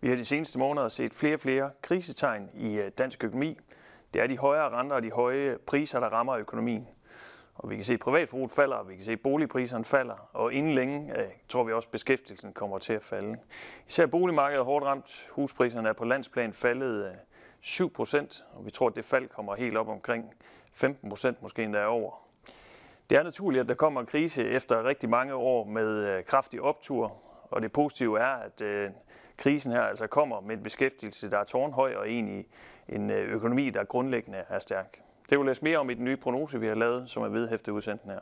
Vi har de seneste måneder set flere og flere krisetegn i øh, dansk økonomi. Det er de højere renter og de høje priser, der rammer økonomien. Og vi kan se, at privatforbruget falder, og vi kan se, at boligpriserne falder, og inden længe øh, tror vi også, at beskæftigelsen kommer til at falde. Især boligmarkedet er hårdt ramt. Huspriserne er på landsplan faldet øh, 7 procent, og vi tror, at det fald kommer helt op omkring 15 procent, måske endda over. Det er naturligt, at der kommer en krise efter rigtig mange år med øh, kraftig optur, og det positive er, at øh, krisen her altså kommer med en beskæftigelse, der er tårnhøj, og egentlig en øh, økonomi, der grundlæggende er stærk. Det vil læse mere om i den nye prognose, vi har lavet, som er vedhæftet udsendt her.